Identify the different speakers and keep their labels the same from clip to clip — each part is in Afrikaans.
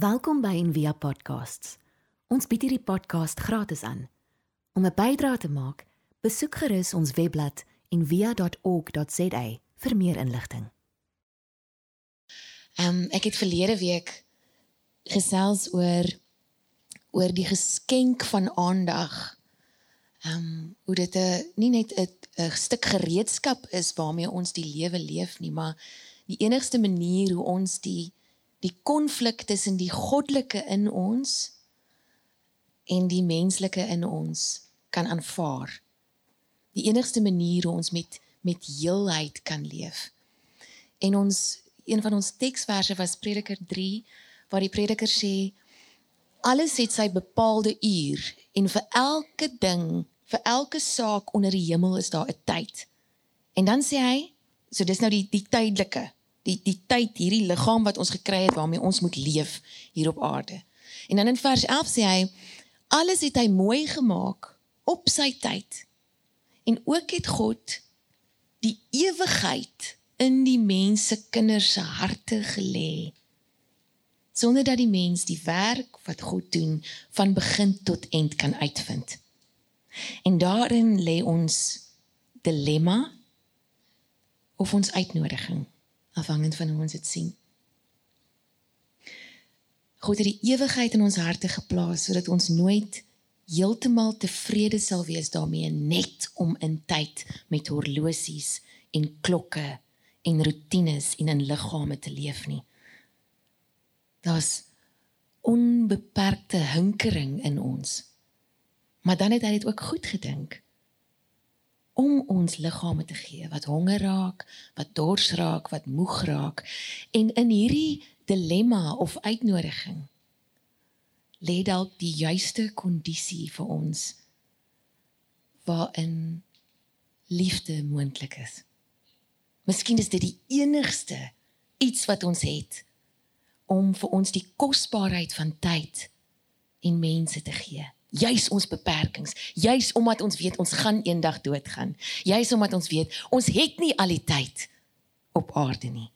Speaker 1: Welkom by Envia Podcasts. Ons bied hierdie podcast gratis aan. Om 'n bydrae te maak, besoek gerus ons webblad en via.org.za vir meer inligting.
Speaker 2: Ehm um, ek het verlede week gesels oor oor die geskenk van aandag. Ehm um, hoe dit 'n nie net 'n stuk gereedskap is waarmee ons die lewe leef nie, maar die enigste manier hoe ons die die konflik tussen die goddelike in ons en die menslike in ons kan aanvaar die enigste manier hoe ons met met heelheid kan leef. En ons een van ons teksverse was Prediker 3 waar die prediker sê alles het sy bepaalde uur en vir elke ding, vir elke saak onder die hemel is daar 'n tyd. En dan sê hy, so dis nou die die tydelike, die die tyd hierdie liggaam wat ons gekry het waarmee ons moet leef hier op aarde. En dan in vers 11 sê hy alles het hy mooi gemaak op sy tyd. En ook het God die ewigheid in die mense kinders se harte gelê sonder dat die mens die werk wat God doen van begin tot eind kan uitvind. En daarin lê ons dilemma of ons uitnodiging afhangend van hoe ons dit sien. God het die ewigheid in ons harte geplaas sodat ons nooit heeltemal tevrede sal wees daarmee net om in tyd met horlosies en klokke en rotines en in liggame te leef nie. Daar's onbeperkte hinkering in ons. Maar dan het hy dit ook goed gedink om ons liggame te gee wat honger raak, wat dors raak, wat moeg raak en in hierdie dilemma of uitnodiging lê dalk die juiste kondisie vir ons waarin liefde moontlik is. Miskien is dit die enigste iets wat ons het om vir ons die kosbaarheid van tyd en mense te gee. Juis ons beperkings, juis omdat ons weet ons gaan eendag doodgaan. Juis omdat ons weet ons het nie al die tyd op aarde nie.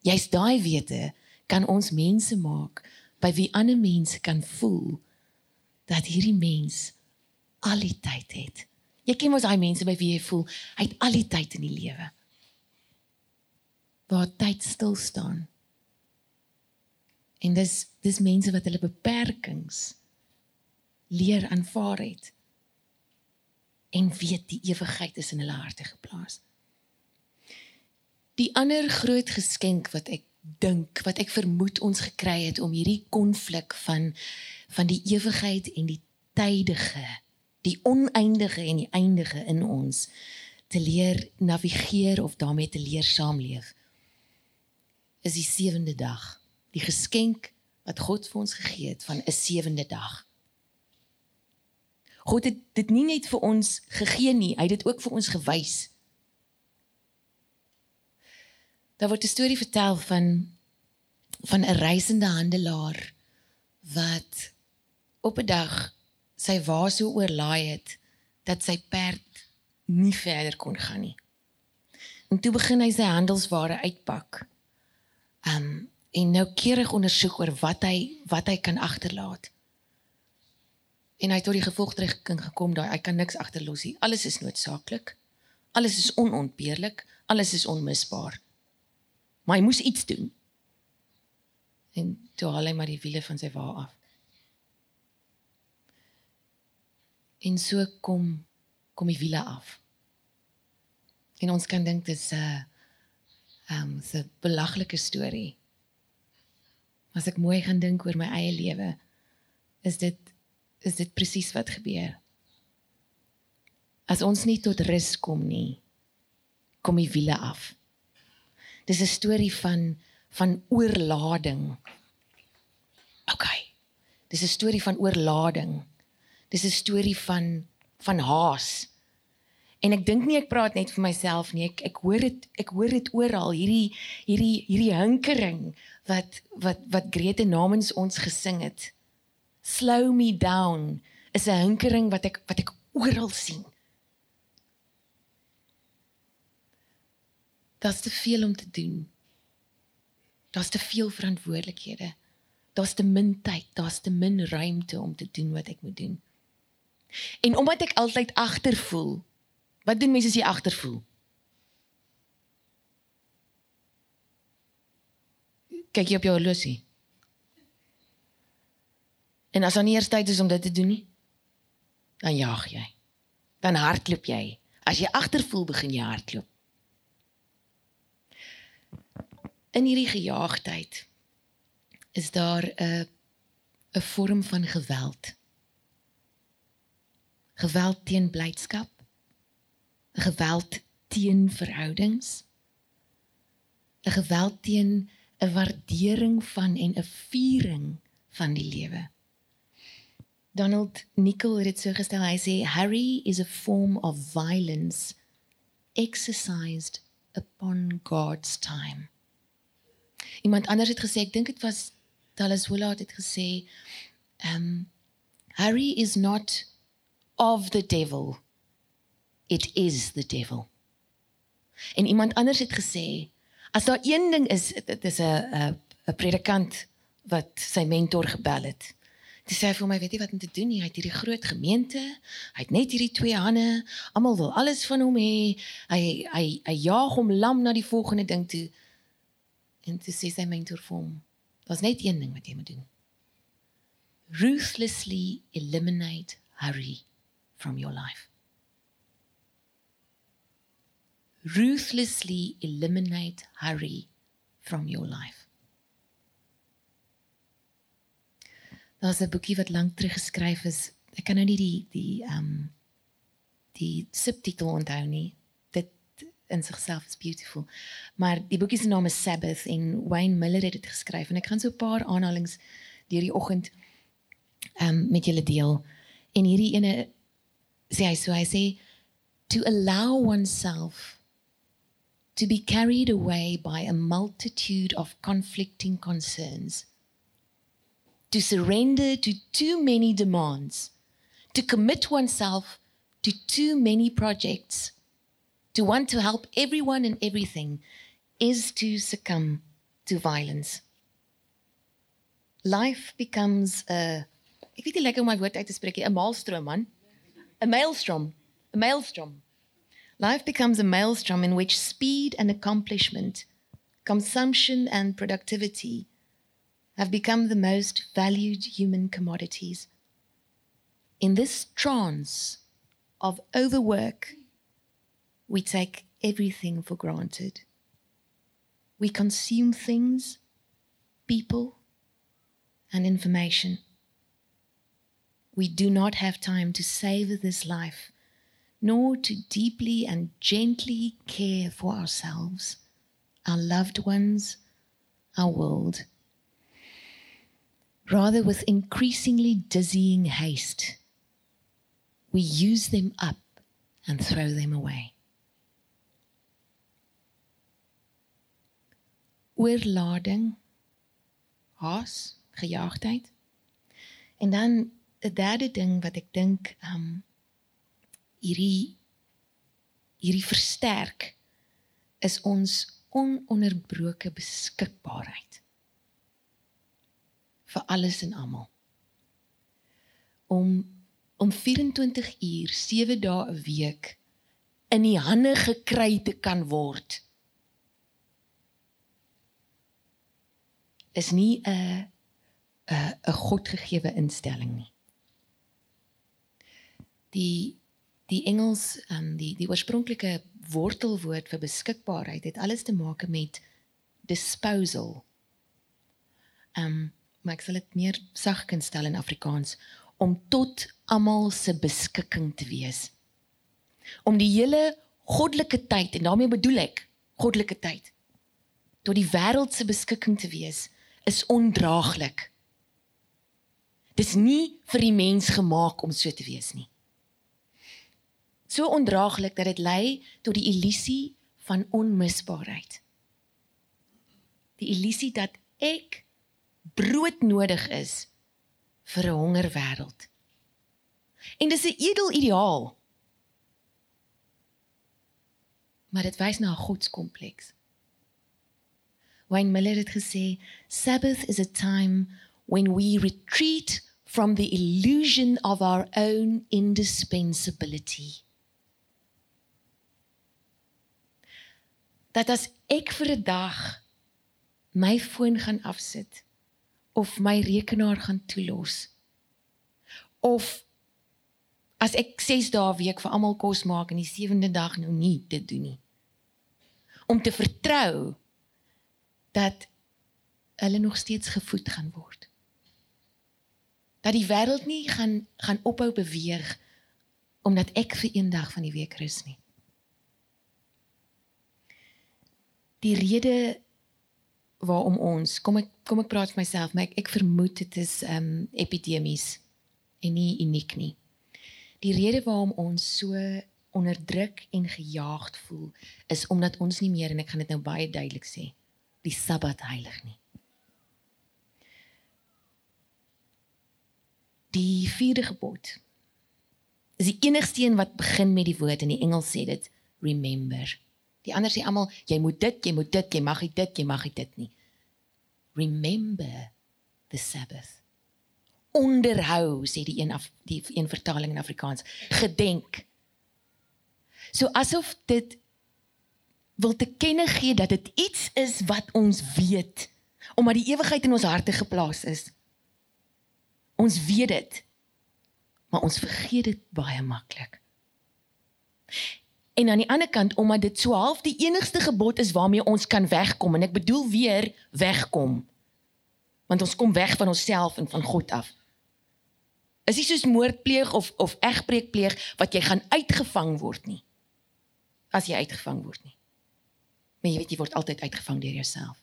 Speaker 2: Juis daai wete kan ons mense maak by wie ander mense kan voel dat hierdie mens al die tyd het. Jy ken mos daai mense by wie jy voel hy het al die tyd in die lewe. Waar tyd stil staan. En dis dis mense wat hulle beperkings leer aanvaar het en weet die ewigheid is in hulle harte geplaas. Die ander groot geskenk wat ek dink wat ek vermoed ons gekry het om hierdie konflik van van die ewigheid en die tydige, die oneindige en die eindige in ons te leer navigeer of daarmee te leer saamleef. Is die sewende dag, die geskenk wat God vir ons gegee het van 'n sewende dag. God het dit nie net vir ons gegee nie, hy het dit ook vir ons gewys. Daar word 'n storie vertel van van 'n reisende handelaar wat op 'n dag sy wa so oorlaai het dat sy perd nie verder kon gaan nie. En toe begin hy sy handelsware uitpak. Um en nou keurig ondersoek oor wat hy wat hy kan agterlaat. En hy het tot die gevolgtrekking gekom dat hy kan niks agterlos nie. Alles is noodsaaklik. Alles is onontbeerlik. Alles is onmisbaar. Maar hy moes iets doen. En toe haal hy maar die wiele van sy wa af. En so kom kom die wiele af. En ons kan dink dis 'n uh, ehm um, 'n belaglike storie. As ek mooi gaan dink oor my eie lewe, is dit is dit presies wat gebeur. As ons nie tot rus kom nie, kom die wiele af. Dis 'n storie van van oorlading. OK. Dis 'n storie van oorlading. Dis 'n storie van van haas. En ek dink nie ek praat net vir myself nie. Ek ek hoor dit ek hoor dit oral hierdie hierdie hierdie hinkering wat wat wat Grete namens ons gesing het. Slow me down is 'n hinkering wat ek wat ek oral sien. Daar's te veel om te doen. Daar's te veel verantwoordelikhede. Daar's te min tyd, daar's te min ruimte om te doen wat ek moet doen. En omdat ek altyd agtervoel. Wat doen mense as jy agtervoel? Kyk jy op jou horlosie? En as dan nie eers tyd is om dit te doen nie, dan jaag jy. Dan hardloop jy. As jy agtervoel, begin jy hardloop. In hierdie gejaagdheid is daar 'n 'n vorm van geweld. Geweld teen blydskap. Geweld teen verhoudings. 'n Geweld teen 'n waardering van en 'n viering van die lewe. Donald Nicol het dit so gestel. Hy sê Harry is a form of violence exercised upon God's time. Iemand anders het gesê, ek dink dit was Dallas Willard het gesê, um Harry is not of the devil. It is the devil. En iemand anders het gesê, as daar een ding is, dit is 'n 'n predikant wat sy mentor gebel het. Dis sê vir my, weet jy wat om te doen? Hy het hierdie groot gemeente. Hy het net hierdie twee hande. Almal wil alles van hom hê. Hy hy hy jaag hom lam na die volgende ding toe. En toe sê sy mentor vir hom, daar's net een ding wat jy moet doen. Ruthlessly eliminate hurry from your life. Ruthlessly eliminate hurry from your life. Daar's 'n boekie wat lank terug geskryf is. Ek kan nou nie die die ehm um, die subtitel onthou nie. Dit in sigself is beautiful. Maar die boekie se naam is Sabbath en Wayne Miller het dit geskryf en ek gaan so 'n paar aanhalings deur die oggend ehm um, met julle deel. En hierdie ene sê hy so hy sê to allow oneself to be carried away by a multitude of conflicting concerns to surrender to too many demands, to commit oneself to too many projects, to want to help everyone and everything, is to succumb to violence. Life becomes a ek weet nie lekker om my woord uit te spreek nie, 'n maalstroom man. 'n Maelstrom, 'n maelstrom. Life becomes a maelstrom in which speed and accomplishment, consumption and productivity have become the most valued human commodities. In this trance of overwork, we take everything for granted. We consume things, people, and information. We do not have time to savor this life, nor to deeply and gently care for ourselves, our loved ones, our world Rather, with increasingly dizzying haste, we use them up and throw them away. Oorlading, haas, gejaagdheid. En dan 'n derde ding wat ek dink um hierdie hierdie versterk is ons ononderbroke beskikbaarheid vir alles en almal. Om om 24 uur, 7 dae 'n week in die hande gekry te kan word. Is nie 'n 'n 'n godgegewe instelling nie. Die die Engels um die die oorspronklike wortelwoord vir beskikbaarheid het alles te maak met disposal. Um maar ek sal dit meer sag kan stel in Afrikaans om tot almal se beskikking te wees. Om die hele goddelike tyd en daarmee bedoel ek goddelike tyd tot die wêreld se beskikking te wees is ondraaglik. Dis nie vir die mens gemaak om so te wees nie. So ondraaglik dat dit lei tot die illusie van onmisbaarheid. Die illusie dat ek brood nodig is vir 'n honger wêreld. En dis 'n edel ideaal. Maar dit wys na 'n godskompleks. Wayne Miller het gesê, Sabbath is a time when we retreat from the illusion of our own indispensability. Dat as ek vir 'n dag my foon gaan afsit of my rekenaar gaan toelos. Of as ek 6 dae week vir almal kos maak en die 7de dag nou nie dit doen nie. Om te vertrou dat hulle nog steeds gevoed gaan word. Dat die wêreld nie gaan gaan ophou beweeg omdat ek vir een dag van die week rus nie. Die rede waarom ons kom ek kom ek praat vir myself maar ek, ek vermoed dit is ehm um, epidemies en nie uniek nie. Die rede waarom ons so onderdruk en gejaagd voel is omdat ons nie meer en ek gaan dit nou baie duidelik sê, die Sabbat heilig nie. Die vierde gebod is die enigste een wat begin met die woord in die Engels sê dit remember. Die ander sê almal jy moet dit, jy moet dit, jy mag dit, jy mag dit nie. Remember the Sabbath. Onderhou sê die een af die een vertaling in Afrikaans, gedenk. So asof dit wil te kenne gee dat dit iets is wat ons weet omdat die ewigheid in ons harte geplaas is. Ons weet dit. Maar ons vergeet dit baie maklik. En aan die ander kant omdat dit so half die enigste gebod is waarmee ons kan wegkom en ek bedoel weer wegkom. Want ons kom weg van onsself en van God af. Is nie soos moord pleeg of of egbreek pleeg wat jy gaan uitgevang word nie. As jy uitgevang word nie. Maar jy weet jy word altyd uitgevang deur jouself.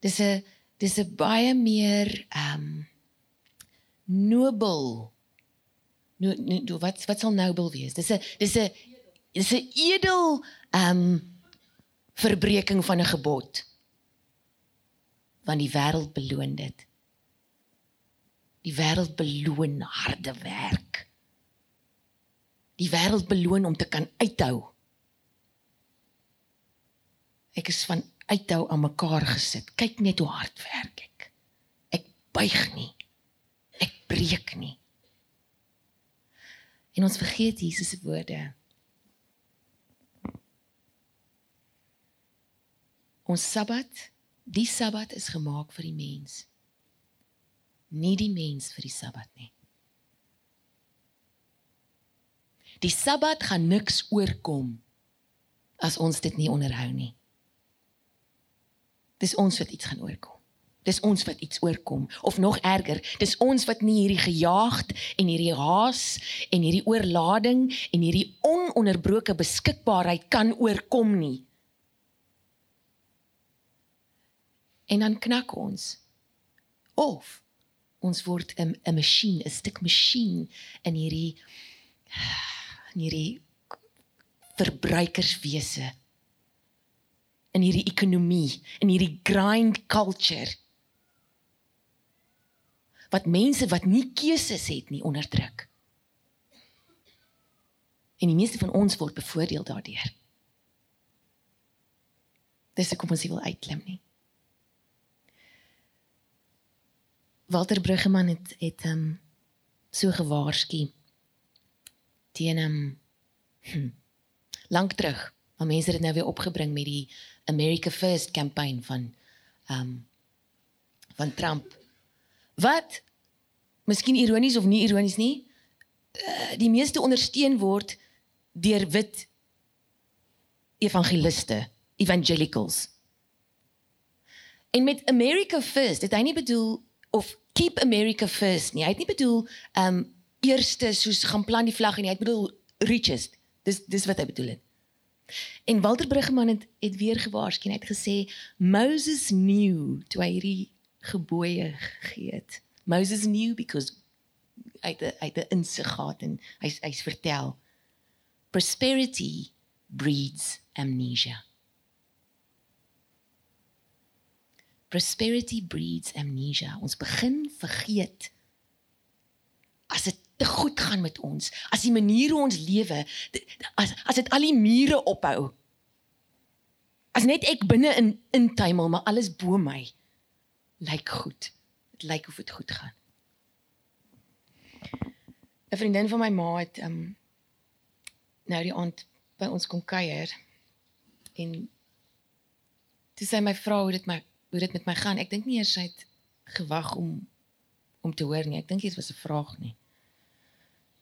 Speaker 2: Dis 'n dis 'n baie meer ehm um, nobel nou, nou wat wat sal nobel wees? Dis 'n dis 'n dis 'n edel ehm um, verbreeking van 'n gebod. Want die wêreld beloon dit. Die wêreld beloon harde werk. Die wêreld beloon om te kan uithou. Ek is van uithou aan mekaar gesit. Kyk net hoe hard werk ek. Ek buig nie. Ek breek nie. En ons vergeet Jesus se woorde. Ons Sabbat, die Sabbat is gemaak vir die mens. Nie die mens vir die Sabbat nie. Die Sabbat gaan niks oorkom as ons dit nie onderhou nie. Dis ons wat iets gaan oorkom. Dis ons wat iets oorkom. Of nog erger, dis ons wat nie hierdie gejaagd en hierdie haas en hierdie oorlading en hierdie ononderbroke beskikbaarheid kan oorkom nie. En dan knak ons. Of ons word 'n 'n masjien, 'n stuk masjien in hierdie in hierdie verbruikerswese. In hierdie ekonomie, in hierdie grind culture wat mense wat nie keuses het nie onderdruk. En die meeste van ons word bevoordeel daardeur. Dis ek kom ons wil uitklim nie. Walter Bruggeman het het ehm um, so gewaarsku teen hom um, hm, lank terug. Maar mense het dit nou weer opgebring met die America First kampanje van ehm um, van Trump wat? Miskien ironies of nie ironies nie eh, die meeste ondersteun word deur wit evangeliste evangelicals. En met America first het hy nie bedoel of keep America first nie hy het nie bedoel um eerste soos gaan plan die vlag en hy het bedoel richest dis dis wat hy bedoel het. En Walter Bruggeman het het weer gewaarsku en hy het gesê Moses knew toe hy hierdie gebooie gegee het. Moses knew because hy het hy het insig gehad en hy hy's vertel prosperity breeds amnesia. Prosperity breeds amnesia. Ons begin vergeet as dit te goed gaan met ons, as die manier hoe ons lewe, as as dit al die mure ophou. As net ek binne in intuimel, maar alles bo my lyk goed. Dit lyk of dit goed gaan. 'n Vriendin van my ma het um nou die aand by ons kom kuier en toe sê my vrou dit my hoe dit met my gaan. Ek dink nie eers sy het gewag om om te hoor nie. Ek dink dit was 'n vraag nie.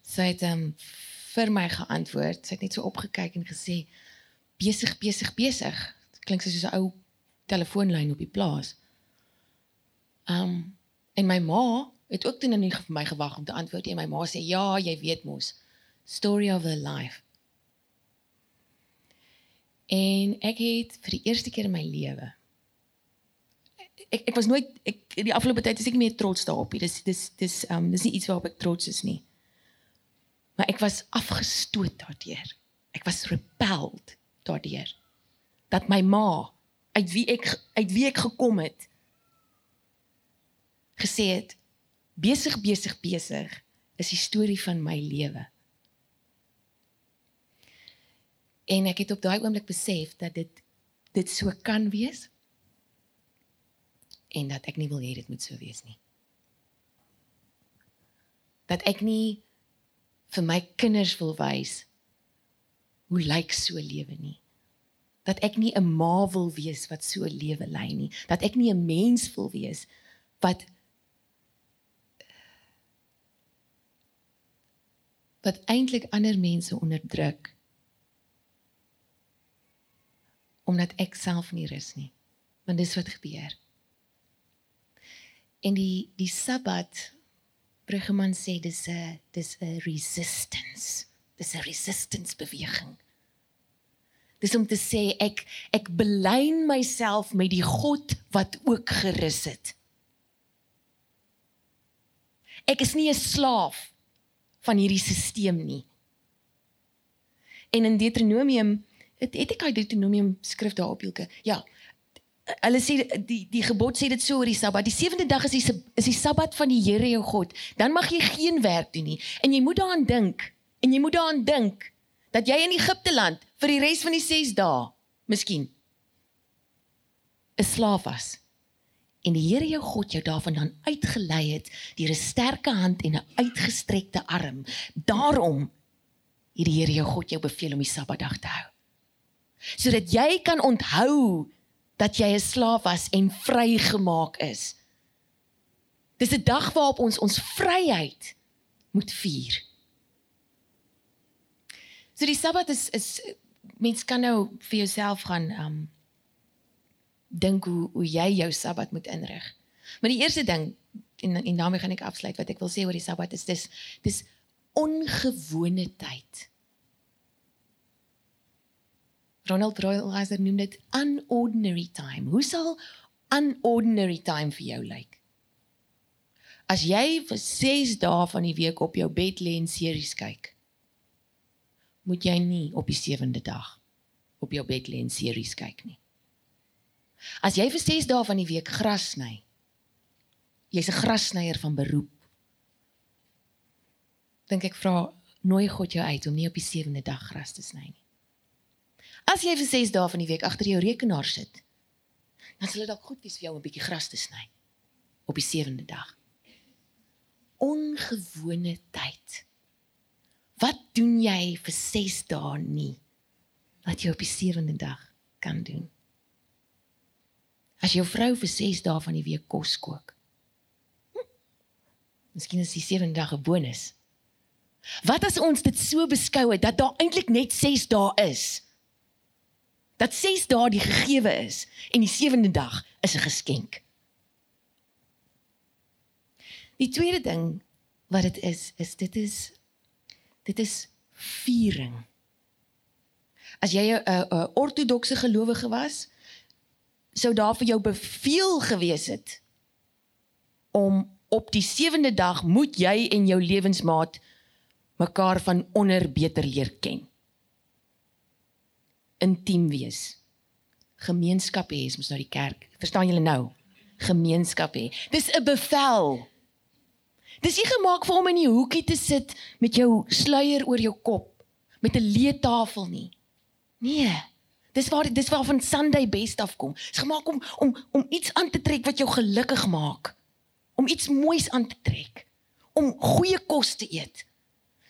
Speaker 2: Sy het um vir my geantwoord. Sy het net so opgekyk en gesê besig besig besig. Klink soos 'n ou telefoonlyn op die plaas. Um en my ma het ook toe nie vir my gewag om te antwoord nie. My ma sê ja, jy weet mos. Story of her life. En ek het vir die eerste keer in my lewe ek ek was nooit ek die afgelope tyd is ek meer trots daarop. Dis dis dis um dis nie iets waarop ek trots is nie. Maar ek was afgestoot daardeur. Ek was repelled daardeur. Dat my ma uit wie ek uit wie ek gekom het gesê het besig besig besig is die storie van my lewe. En ek het op daai oomblik besef dat dit dit so kan wees en dat ek nie wil hê dit moet so wees nie. Dat ek nie vir my kinders wil wys hoe lyk so lewe nie. Dat ek nie 'n ma wil wees wat so lewe lei nie. Dat ek nie 'n mens wil wees wat wat eintlik ander mense onderdruk omdat ek self nie rus nie. Want dis wat gebeur. En die die Sabbat Bruggeman sê dis 'n dis 'n resistance. Dis 'n resistance beweging. Dis om te sê ek ek belyn myself met die God wat ook gerus het. Ek is nie 'n slaaf van hierdie stelsel nie. En in Deuteronomium het, het ek uit Deuteronomium skrif daar op hielke. Ja, hulle sê die die gebod sê dit so oor die Sabbat. Die sewende dag is die is die Sabbat van die Here jou God. Dan mag jy geen werk doen nie. En jy moet daaraan dink. En jy moet daaraan dink dat jy in Egipte land vir die res van die 6 dae, miskien 'n slaaf was. En die Here jou God jou daarvandaan uitgelei het deur 'n sterke hand en 'n uitgestrekte arm. Daarom het die Here jou God jou beveel om die Sabbatdag te hou. Sodat jy kan onthou dat jy 'n slaaf was en vrygemaak is. Dis 'n dag waarop ons ons vryheid moet vier. So die Sabbat is is mens kan nou vir jouself gaan um dink hoe hoe jy jou Sabbat moet inrig. Maar die eerste ding en en daarmee gaan ek afsluit wat ek wil sê oor die Sabbat is dis dis ongewone tyd. Ronald Royalizer noem dit unordinary time. Hoe sal unordinary time vir jou lyk? As jy vir 6 dae van die week op jou bed lê en series kyk, moet jy nie op die 7de dag op jou bed lê en series kyk nie. As jy vir 6 dae van die week gras sny, jy's 'n grassnyer van beroep. Dink ek vra nooi God jou uit om nie op die 7de dag gras te sny nie. As jy vir 6 dae van die week agter jou rekenaar sit, dan sal dit dalk goed wees vir jou om 'n bietjie gras te sny op die 7de dag. Ongewone tyd. Wat doen jy vir 6 dae nie wat jy op die 7de dag kan doen? As jou vrou vir 6 dae van die week kos kook. Hm, miskien is die 7de dag 'n bonus. Wat as ons dit so beskou het dat daar eintlik net 6 dae is? dat 6 dae die gegewe is en die sewende dag is 'n geskenk. Die tweede ding wat dit is, is dit is dit is viering. As jy 'n 'n ortodokse gelowige was, sou daar vir jou beveel gewees het om op die sewende dag moet jy en jou lewensmaat mekaar van onder beter leer ken intiem wees. Gemeenskap hê, ons nou die kerk. Verstaan julle nou? Gemeenskap hê. Dis 'n bevel. Dis nie gemaak vir om in die hoekie te sit met jou sluier oor jou kop met 'n leetafel nie. Nee. Dis waar dis waarvan Sunday best afkom. Dit is gemaak om om om iets aan te trek wat jou gelukkig maak. Om iets moois aan te trek. Om goeie kos te eet.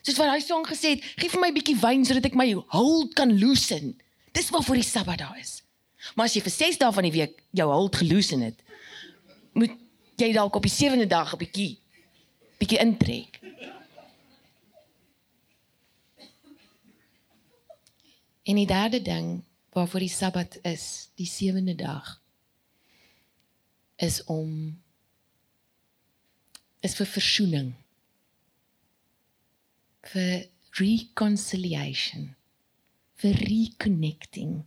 Speaker 2: Soos wat hy song gesê het, gee vir my 'n bietjie wyn sodat ek my hold kan loosen. Dis waarvoor die Sabbat daar is. Maar as jy vir 6 dae van die week jou hold geloosen het, moet jy dalk op die 7de dag 'n bietjie bietjie intrek. En die derde ding waarvoor die Sabbat is, die sewende dag is om is vir versoening. vir reconciliation, vir reconnecting,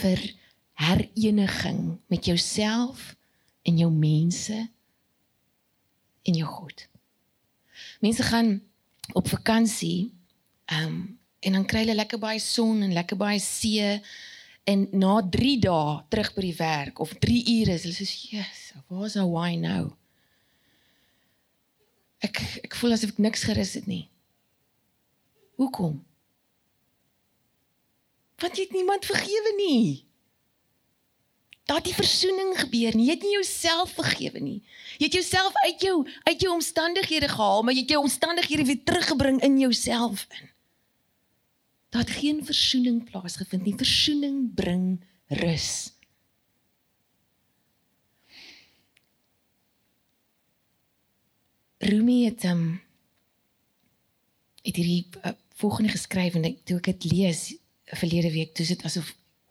Speaker 2: vir hereniging met jouself en jou mense en jou God. Mense gaan op vakansie, ehm um, en dan kry hulle lekker baie son en lekker baie see en na 3 dae terug by die werk of 3 ure is hulle soos yes, waar's our why nou? Ek ek voel asof ek niks gerus het nie. Hoekom? Want jy het niemand vergewe nie. Het die versoening gebeur nie. Jy het nie jouself vergewe nie. Jy het jouself uit jou uit jou omstandighede gehaal, maar jy het jou omstandighede weer teruggebring in jouself in. Daar het geen versoening plaasgevind nie. Versoening bring rus. Rumi het um het hierdie uh, volgende geskryf en ek toe ek dit lees verlede week, toe sit asof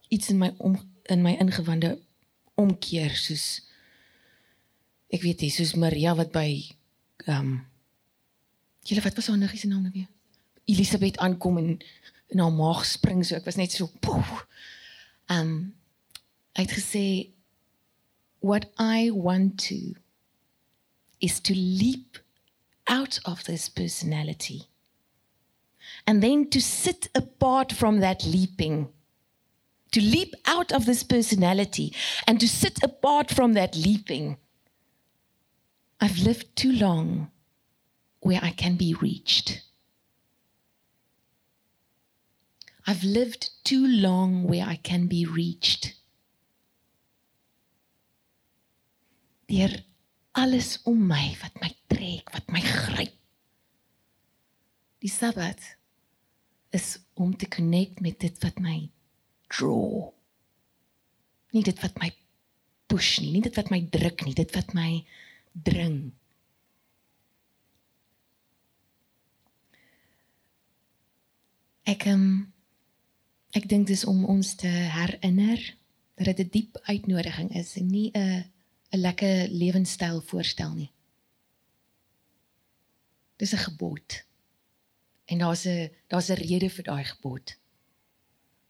Speaker 2: iets in my om in my ingewande omkeer soos ek weet nie, soos Maria wat by um Julle wat was haar niggie se naam nou weer? Elisabeth aankom en in haar maag spring so ek was net so poef. Um hy het gesê what I want to is to leap out of this personality and then to sit apart from that leaping. To leap out of this personality and to sit apart from that leaping. I've lived too long where I can be reached I've lived too long where I can be reached. Deur alles om my wat my trek, wat my gryp. Die Sabbat is om te connect met dit wat my draw. Nie dit wat my push nie, nie dit wat my druk nie, dit wat my dring. Ek ehm um, Ek dink dis om ons te herinner dat dit 'n die diep uitnodiging is en nie 'n 'n lekker lewenstyl voorstel nie. Dis 'n gebod. En daar's 'n daar's 'n rede vir daai gebod.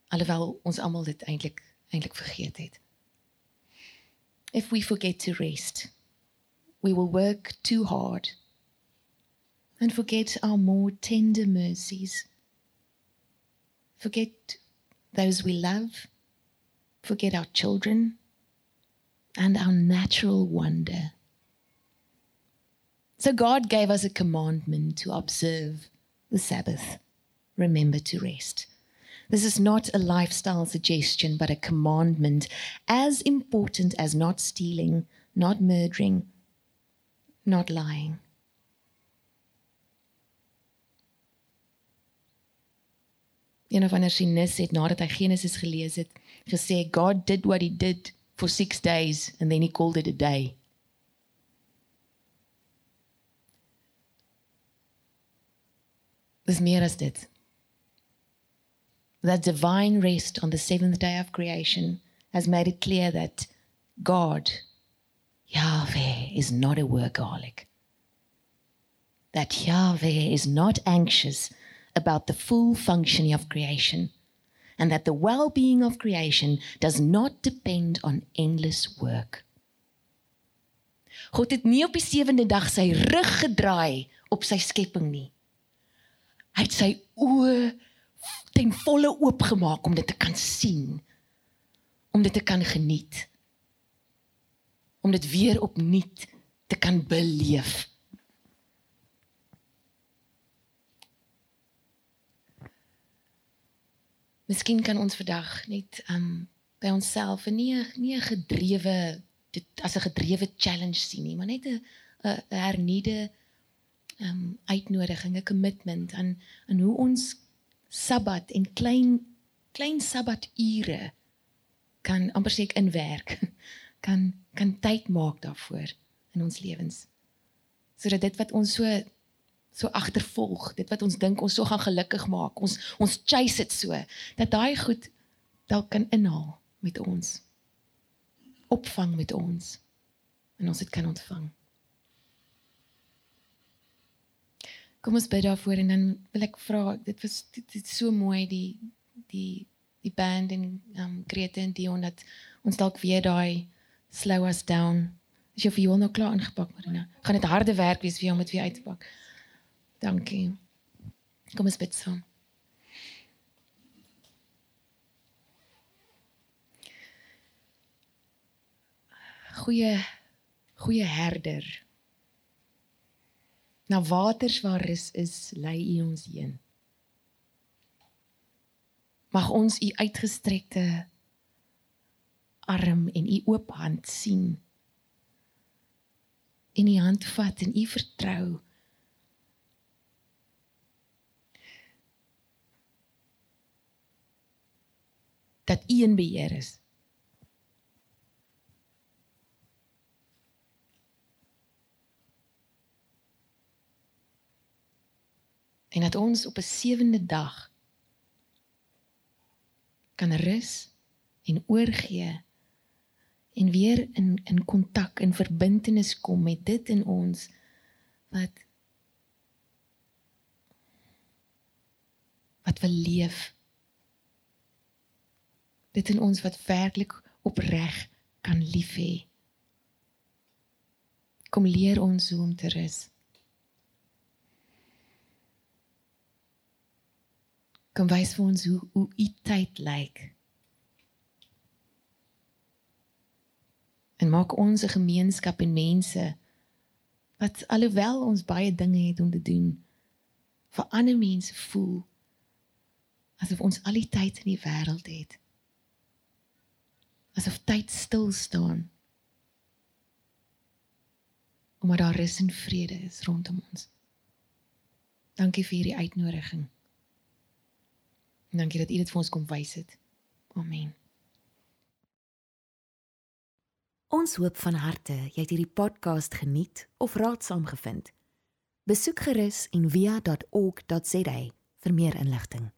Speaker 2: Alhoewel ons almal dit eintlik eintlik vergeet het. If we forget to rest, we will work too hard and forget our more tender mercies. Forget those we love, forget our children, and our natural wonder. So God gave us a commandment to observe the Sabbath. Remember to rest. This is not a lifestyle suggestion, but a commandment as important as not stealing, not murdering, not lying. Een of ander sinis het nadat hy Genesis gelees het, gesê God did what he did for 6 days and then he called it a day. Dis meer as dit. That divine rest on the seventh day of creation has made it clear that God, Yahweh, is not a workaholic. That Yahweh is not anxious about the full functioning of creation and that the well being of creation does not depend on endless work. God het nie op die sewende dag sy rug gedraai op sy skepping nie. Hy het sy oë ten volle oopgemaak om dit te kan sien, om dit te kan geniet, om dit weer opnuut te kan beleef. Miskien kan ons vandag net um by onsself nie nie 'n gedrewe dit as 'n gedrewe challenge sien nie, maar net 'n 'n hernieude um uitnodiging, 'n commitment aan aan hoe ons Sabbat en klein klein Sabbature kan amper ek inwerk. Kan kan tyd maak daarvoor in ons lewens. Sodat dit wat ons so so agtervolg, dit wat ons dink ons so gaan gelukkig maak, ons ons chase dit so dat daai goed dalk kan inhaal met ons. Opvang met ons en ons dit kan ontvang. Kom ons bid daarvoor en dan wil ek vra, dit was dit, dit so mooi die die die band en um Grete en Dion dat ons dalk weer daai slow us down. Is jou viool nou klaar ingepak, Marina? Gaan dit harde werk wees vir jou om dit weer uit te pak? Dankie. Kom ons bid saam. Goeie goeie herder. Na waters waar rus is, lei U ons heen. Mag ons U uitgestrekte arm en U oop hand sien. In U hand vat en U vertrou. Dat U in beheer is. En dat ons op 'n sewende dag kan rus en oorgee en weer in in kontak en verbintenis kom met dit in ons wat wat wil leef dit in ons wat werklik opreg kan lief hê. Kom leer ons hoe om te rus. Kom wys vir ons hoe hoe u tyd lyk. En maak ons 'n gemeenskap en mense wat alhoewel ons baie dinge het om te doen vir ander mense voel asof ons al die tyd in die wêreld het asof tyd stil staan omdat daar rus en vrede is rondom ons. Dankie vir hierdie uitnodiging. En dankie dat U dit vir ons kom wys het. Amen.
Speaker 1: Ons hoop van harte jy het hierdie podcast geniet of raadsaam gevind. Besoek gerus en via.ok.za vir meer inligting.